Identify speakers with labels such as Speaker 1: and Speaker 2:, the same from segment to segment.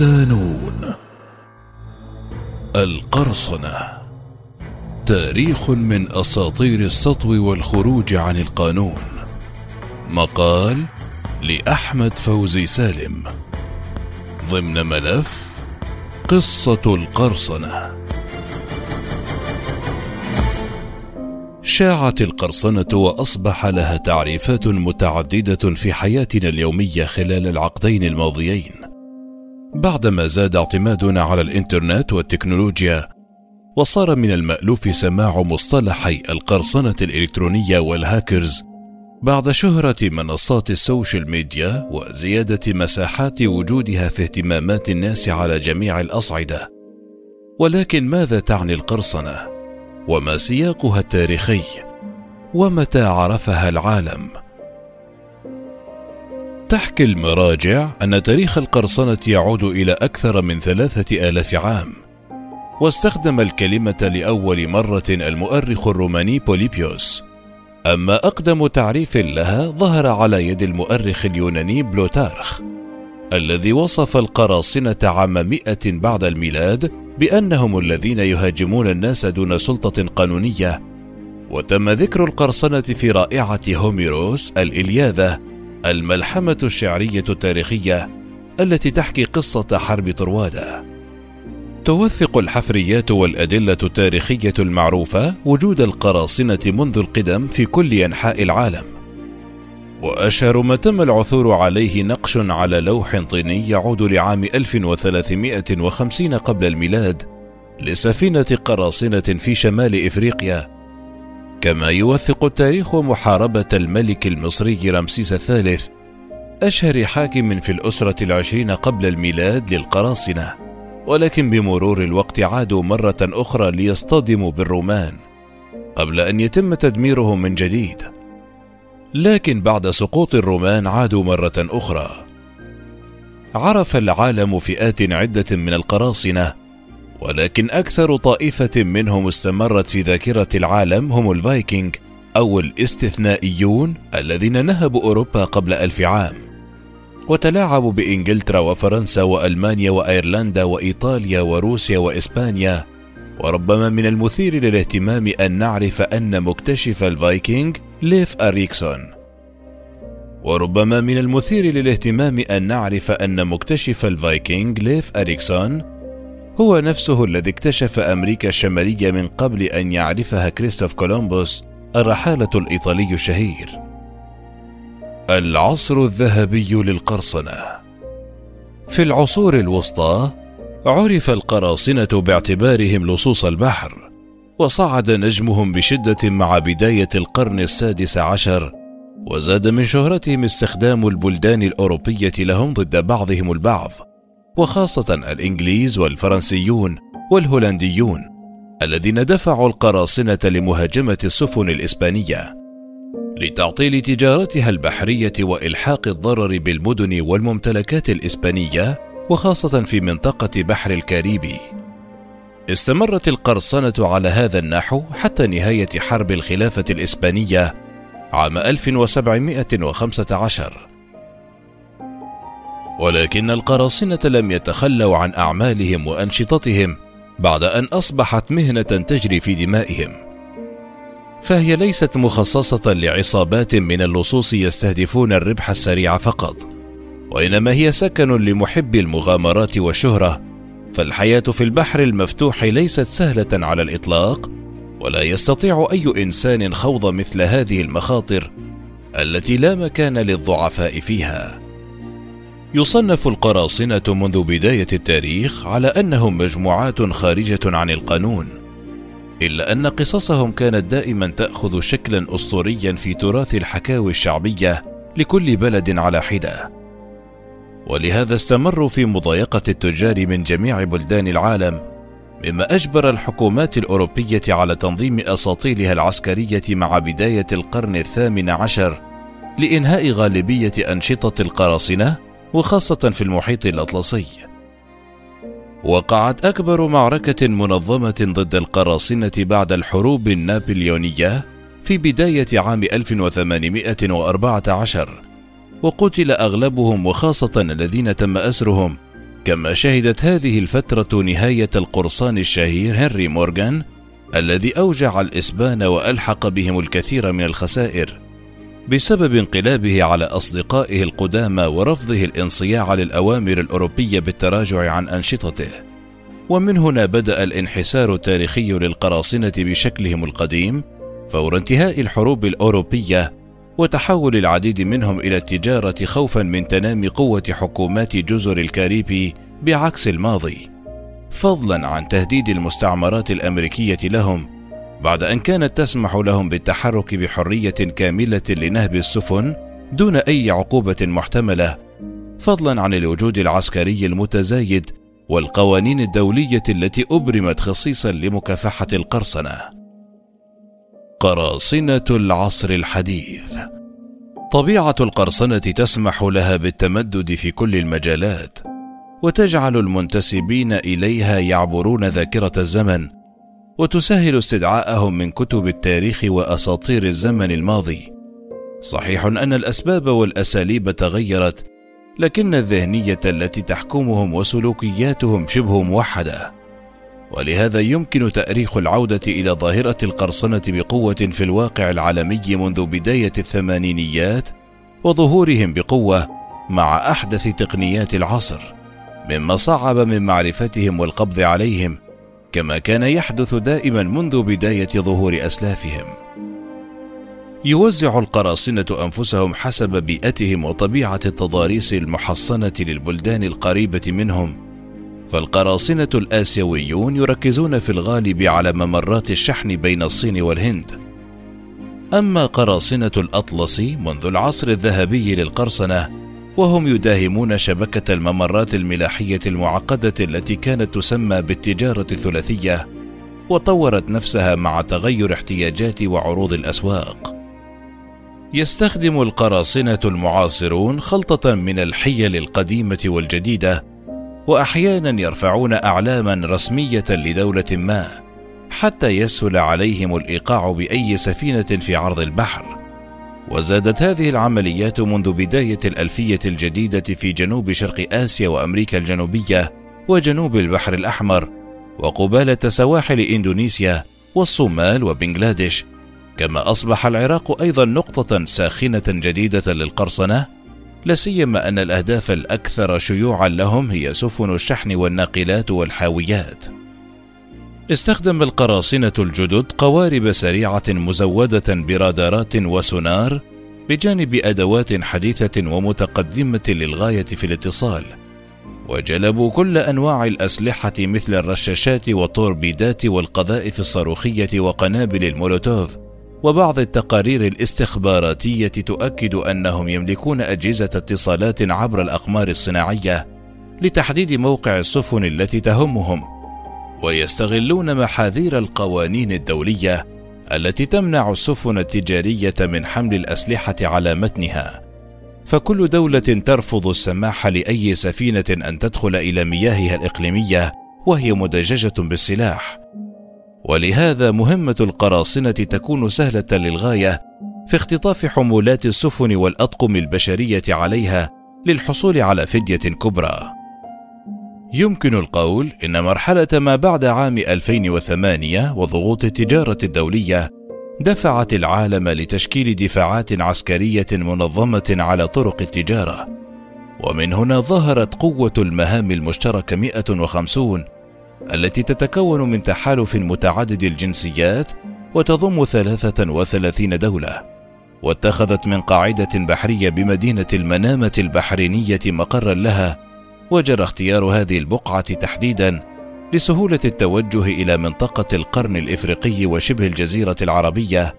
Speaker 1: صدانون القرصنة. تاريخ من أساطير السطو والخروج عن القانون. مقال لأحمد فوزي سالم. ضمن ملف قصة القرصنة. شاعت القرصنة وأصبح لها تعريفات متعددة في حياتنا اليومية خلال العقدين الماضيين. بعدما زاد اعتمادنا على الإنترنت والتكنولوجيا وصار من المألوف سماع مصطلحي القرصنة الإلكترونية والهاكرز بعد شهرة منصات السوشيال ميديا وزيادة مساحات وجودها في اهتمامات الناس على جميع الأصعدة ولكن ماذا تعني القرصنة؟ وما سياقها التاريخي؟ ومتى عرفها العالم؟ تحكي المراجع أن تاريخ القرصنة يعود إلى أكثر من ثلاثة آلاف عام. واستخدم الكلمة لأول مرة المؤرخ الروماني بوليبيوس. أما أقدم تعريف لها ظهر على يد المؤرخ اليوناني بلوتارخ الذي وصف القراصنة عام مئة بعد الميلاد بأنهم الذين يهاجمون الناس دون سلطة قانونية. وتم ذكر القرصنة في رائعة هوميروس الإلياذة الملحمة الشعرية التاريخية التي تحكي قصة حرب طروادة. توثق الحفريات والأدلة التاريخية المعروفة وجود القراصنة منذ القدم في كل أنحاء العالم. وأشهر ما تم العثور عليه نقش على لوح طيني يعود لعام 1350 قبل الميلاد لسفينة قراصنة في شمال إفريقيا كما يوثق التاريخ محاربة الملك المصري رمسيس الثالث أشهر حاكم في الأسرة العشرين قبل الميلاد للقراصنة ولكن بمرور الوقت عادوا مرة أخرى ليصطدموا بالرومان قبل أن يتم تدميرهم من جديد. لكن بعد سقوط الرومان عادوا مرة أخرى. عرف العالم فئات عدة من القراصنة ولكن أكثر طائفة منهم استمرت في ذاكرة العالم هم الفايكنج أو الاستثنائيون الذين نهبوا أوروبا قبل ألف عام وتلاعبوا بإنجلترا وفرنسا وألمانيا وأيرلندا وإيطاليا وروسيا وإسبانيا. وربما من المثير للاهتمام أن نعرف أن مكتشف الفايكنج ليف أريكسون. وربما من المثير للاهتمام أن نعرف أن مكتشف الفايكنج ليف أريكسون هو نفسه الذي اكتشف أمريكا الشمالية من قبل أن يعرفها كريستوف كولومبوس الرحالة الإيطالي الشهير. العصر الذهبي للقرصنة في العصور الوسطى عرف القراصنة باعتبارهم لصوص البحر، وصعد نجمهم بشدة مع بداية القرن السادس عشر، وزاد من شهرتهم استخدام البلدان الأوروبية لهم ضد بعضهم البعض، وخاصة الإنجليز والفرنسيون والهولنديون الذين دفعوا القراصنة لمهاجمة السفن الإسبانية لتعطيل تجارتها البحرية وإلحاق الضرر بالمدن والممتلكات الإسبانية وخاصة في منطقة بحر الكاريبي. استمرت القرصنة على هذا النحو حتى نهاية حرب الخلافة الإسبانية عام 1715 ولكن القراصنة لم يتخلوا عن أعمالهم وأنشطتهم بعد أن أصبحت مهنة تجري في دمائهم. فهي ليست مخصصة لعصابات من اللصوص يستهدفون الربح السريع فقط، وإنما هي سكن لمحبي المغامرات والشهرة، فالحياة في البحر المفتوح ليست سهلة على الإطلاق، ولا يستطيع أي إنسان خوض مثل هذه المخاطر التي لا مكان للضعفاء فيها. يصنف القراصنة منذ بداية التاريخ على أنهم مجموعات خارجة عن القانون، إلا أن قصصهم كانت دائما تأخذ شكلا أسطوريا في تراث الحكاوي الشعبية لكل بلد على حدة. ولهذا استمروا في مضايقة التجار من جميع بلدان العالم، مما أجبر الحكومات الأوروبية على تنظيم أساطيلها العسكرية مع بداية القرن الثامن عشر لإنهاء غالبية أنشطة القراصنة وخاصة في المحيط الأطلسي. وقعت أكبر معركة منظمة ضد القراصنة بعد الحروب النابليونية في بداية عام 1814 وقتل أغلبهم وخاصة الذين تم أسرهم كما شهدت هذه الفترة نهاية القرصان الشهير هنري مورغان الذي أوجع الإسبان وألحق بهم الكثير من الخسائر بسبب انقلابه على أصدقائه القدامى ورفضه الانصياع للأوامر الأوروبية بالتراجع عن أنشطته. ومن هنا بدأ الانحسار التاريخي للقراصنة بشكلهم القديم فور انتهاء الحروب الأوروبية وتحول العديد منهم إلى التجارة خوفا من تنامي قوة حكومات جزر الكاريبي بعكس الماضي. فضلا عن تهديد المستعمرات الأمريكية لهم بعد أن كانت تسمح لهم بالتحرك بحرية كاملة لنهب السفن دون أي عقوبة محتملة فضلا عن الوجود العسكري المتزايد والقوانين الدولية التي أبرمت خصيصا لمكافحة القرصنة. قراصنة العصر الحديث طبيعة القرصنة تسمح لها بالتمدد في كل المجالات، وتجعل المنتسبين إليها يعبرون ذاكرة الزمن، وتسهل استدعاءهم من كتب التاريخ وأساطير الزمن الماضي. صحيح أن الأسباب والأساليب تغيرت، لكن الذهنية التي تحكمهم وسلوكياتهم شبه موحدة ولهذا يمكن تأريخ العودة إلى ظاهرة القرصنة بقوة في الواقع العالمي منذ بداية الثمانينيات وظهورهم بقوة مع أحدث تقنيات العصر مما صعب من معرفتهم والقبض عليهم كما كان يحدث دائما منذ بداية ظهور أسلافهم يوزع القراصنة أنفسهم حسب بيئتهم وطبيعة التضاريس المحصنة للبلدان القريبة منهم، فالقراصنة الآسيويون يركزون في الغالب على ممرات الشحن بين الصين والهند. أما قراصنة الأطلس منذ العصر الذهبي للقرصنة، وهم يداهمون شبكة الممرات الملاحية المعقدة التي كانت تسمى بالتجارة الثلاثية، وطورت نفسها مع تغير احتياجات وعروض الأسواق. يستخدم القراصنة المعاصرون خلطة من الحيل القديمة والجديدة، وأحيانا يرفعون أعلاما رسمية لدولة ما، حتى يسهل عليهم الإيقاع بأي سفينة في عرض البحر. وزادت هذه العمليات منذ بداية الألفية الجديدة في جنوب شرق آسيا وأمريكا الجنوبية وجنوب البحر الأحمر، وقبالة سواحل إندونيسيا والصومال وبنغلاديش كما أصبح العراق أيضا نقطة ساخنة جديدة للقرصنة لا سيما أن الأهداف الأكثر شيوعا لهم هي سفن الشحن والناقلات والحاويات. استخدم القراصنة الجدد قوارب سريعة مزودة برادارات وسونار بجانب أدوات حديثة ومتقدمة للغاية في الاتصال. وجلبوا كل أنواع الأسلحة مثل الرشاشات والتوربيدات والقذائف الصاروخية وقنابل المولوتوف وبعض التقارير الاستخباراتية تؤكد أنهم يملكون أجهزة اتصالات عبر الأقمار الصناعية لتحديد موقع السفن التي تهمهم ويستغلون محاذير القوانين الدولية التي تمنع السفن التجارية من حمل الأسلحة على متنها فكل دولة ترفض السماح لأي سفينة أن تدخل إلى مياهها الإقليمية وهي مدججة بالسلاح ولهذا مهمة القراصنة تكون سهلة للغاية في اختطاف حمولات السفن والأطقم البشرية عليها للحصول على فدية كبرى. يمكن القول إن مرحلة ما بعد عام 2008 وضغوط التجارة الدولية دفعت العالم لتشكيل دفاعات عسكرية منظمة على طرق التجارة، ومن هنا ظهرت قوة المهام المشتركة 150 التي تتكون من تحالف متعدد الجنسيات وتضم 33 دولة. واتخذت من قاعدة بحرية بمدينة المنامة البحرينية مقرا لها وجرى اختيار هذه البقعة تحديدا لسهولة التوجه إلى منطقة القرن الإفريقي وشبه الجزيرة العربية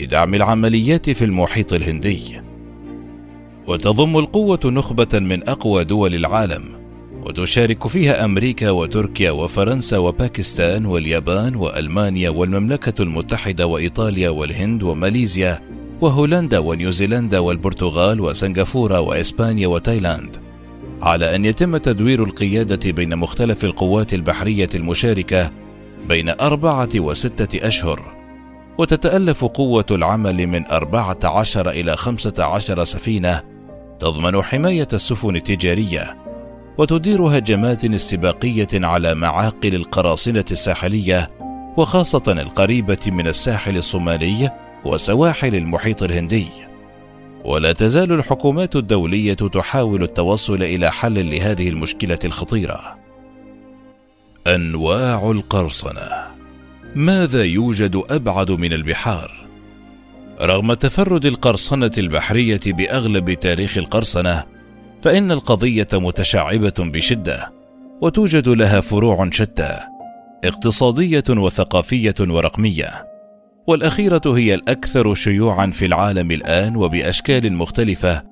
Speaker 1: لدعم العمليات في المحيط الهندي. وتضم القوة نخبة من أقوى دول العالم وتشارك فيها أمريكا وتركيا وفرنسا وباكستان واليابان وألمانيا والمملكة المتحدة وإيطاليا والهند وماليزيا وهولندا ونيوزيلندا والبرتغال وسنغافورة وإسبانيا وتايلاند. على أن يتم تدوير القيادة بين مختلف القوات البحرية المشاركة بين أربعة وستة أشهر. وتتألف قوة العمل من أربعة عشر إلى خمسة عشر سفينة تضمن حماية السفن التجارية وتدير هجمات استباقية على معاقل القراصنة الساحلية وخاصة القريبة من الساحل الصومالي وسواحل المحيط الهندي. ولا تزال الحكومات الدولية تحاول التوصل إلى حل لهذه المشكلة الخطيرة. أنواع القرصنة. ماذا يوجد أبعد من البحار؟ رغم تفرد القرصنة البحرية بأغلب تاريخ القرصنة فإن القضية متشعبة بشدة وتوجد لها فروع شتى اقتصادية وثقافية ورقمية. والأخيرة هي الأكثر شيوعا في العالم الآن وبأشكال مختلفة.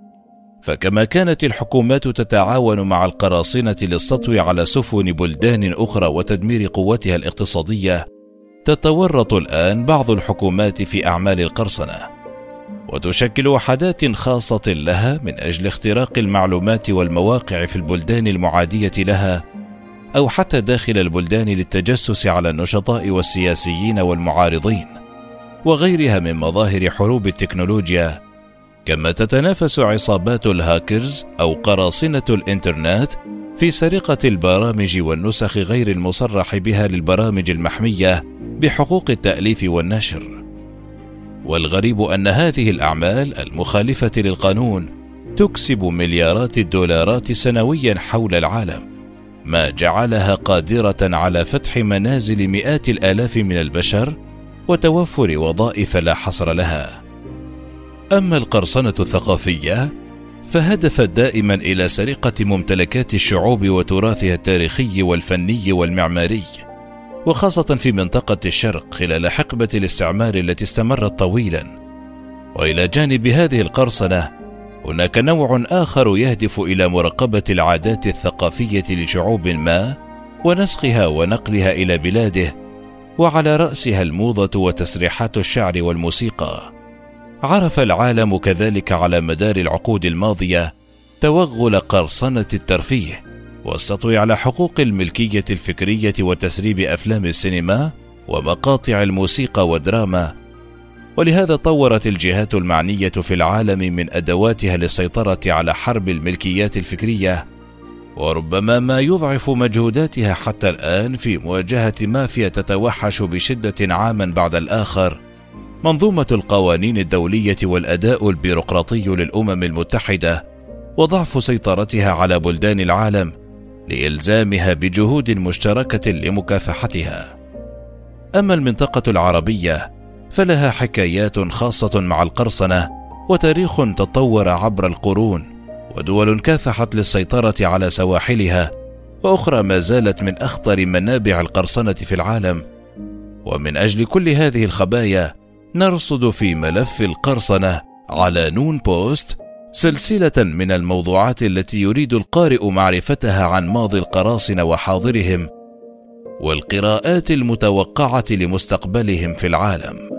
Speaker 1: فكما كانت الحكومات تتعاون مع القراصنة للسطو على سفن بلدان أخرى وتدمير قوتها الاقتصادية تتورط الآن بعض الحكومات في أعمال القرصنة. وتشكل وحدات خاصة لها من أجل اختراق المعلومات والمواقع في البلدان المعادية لها أو حتى داخل البلدان للتجسس على النشطاء والسياسيين والمعارضين. وغيرها من مظاهر حروب التكنولوجيا كما تتنافس عصابات الهاكرز أو قراصنة الإنترنت في سرقة البرامج والنسخ غير المصرح بها للبرامج المحمية بحقوق التأليف والنشر. والغريب أن هذه الأعمال المخالفة للقانون تكسب مليارات الدولارات سنويا حول العالم ما جعلها قادرة على فتح منازل مئات الآلاف من البشر وتوفر وظائف لا حصر لها. أما القرصنة الثقافية فهدفت دائما إلى سرقة ممتلكات الشعوب وتراثها التاريخي والفني والمعماري وخاصة في منطقة الشرق خلال حقبة الاستعمار التي استمرت طويلا. وإلى جانب هذه القرصنة هناك نوع آخر يهدف إلى مراقبة العادات الثقافية لشعوب ما ونسخها ونقلها إلى بلاده وعلى رأسها الموضة وتسريحات الشعر والموسيقى. عرف العالم كذلك على مدار العقود الماضية توغل قرصنة الترفيه والسطو على حقوق الملكية الفكرية وتسريب أفلام السينما ومقاطع الموسيقى والدراما. ولهذا طورت الجهات المعنية في العالم من أدواتها للسيطرة على حرب الملكيات الفكرية وربما ما يضعف مجهوداتها حتى الآن في مواجهة مافيا تتوحش بشدة عاما بعد الآخر. منظومة القوانين الدولية والأداء البيروقراطي للأمم المتحدة وضعف سيطرتها على بلدان العالم لإلزامها بجهود مشتركة لمكافحتها. أما المنطقة العربية فلها حكايات خاصة مع القرصنة وتاريخ تطور عبر القرون. ودول كافحت للسيطرة على سواحلها وأخرى ما زالت من أخطر منابع القرصنة في العالم. ومن أجل كل هذه الخبايا نرصد في ملف القرصنة على نون بوست سلسلة من الموضوعات التي يريد القارئ معرفتها عن ماضي القراصنة وحاضرهم والقراءات المتوقعة لمستقبلهم في العالم.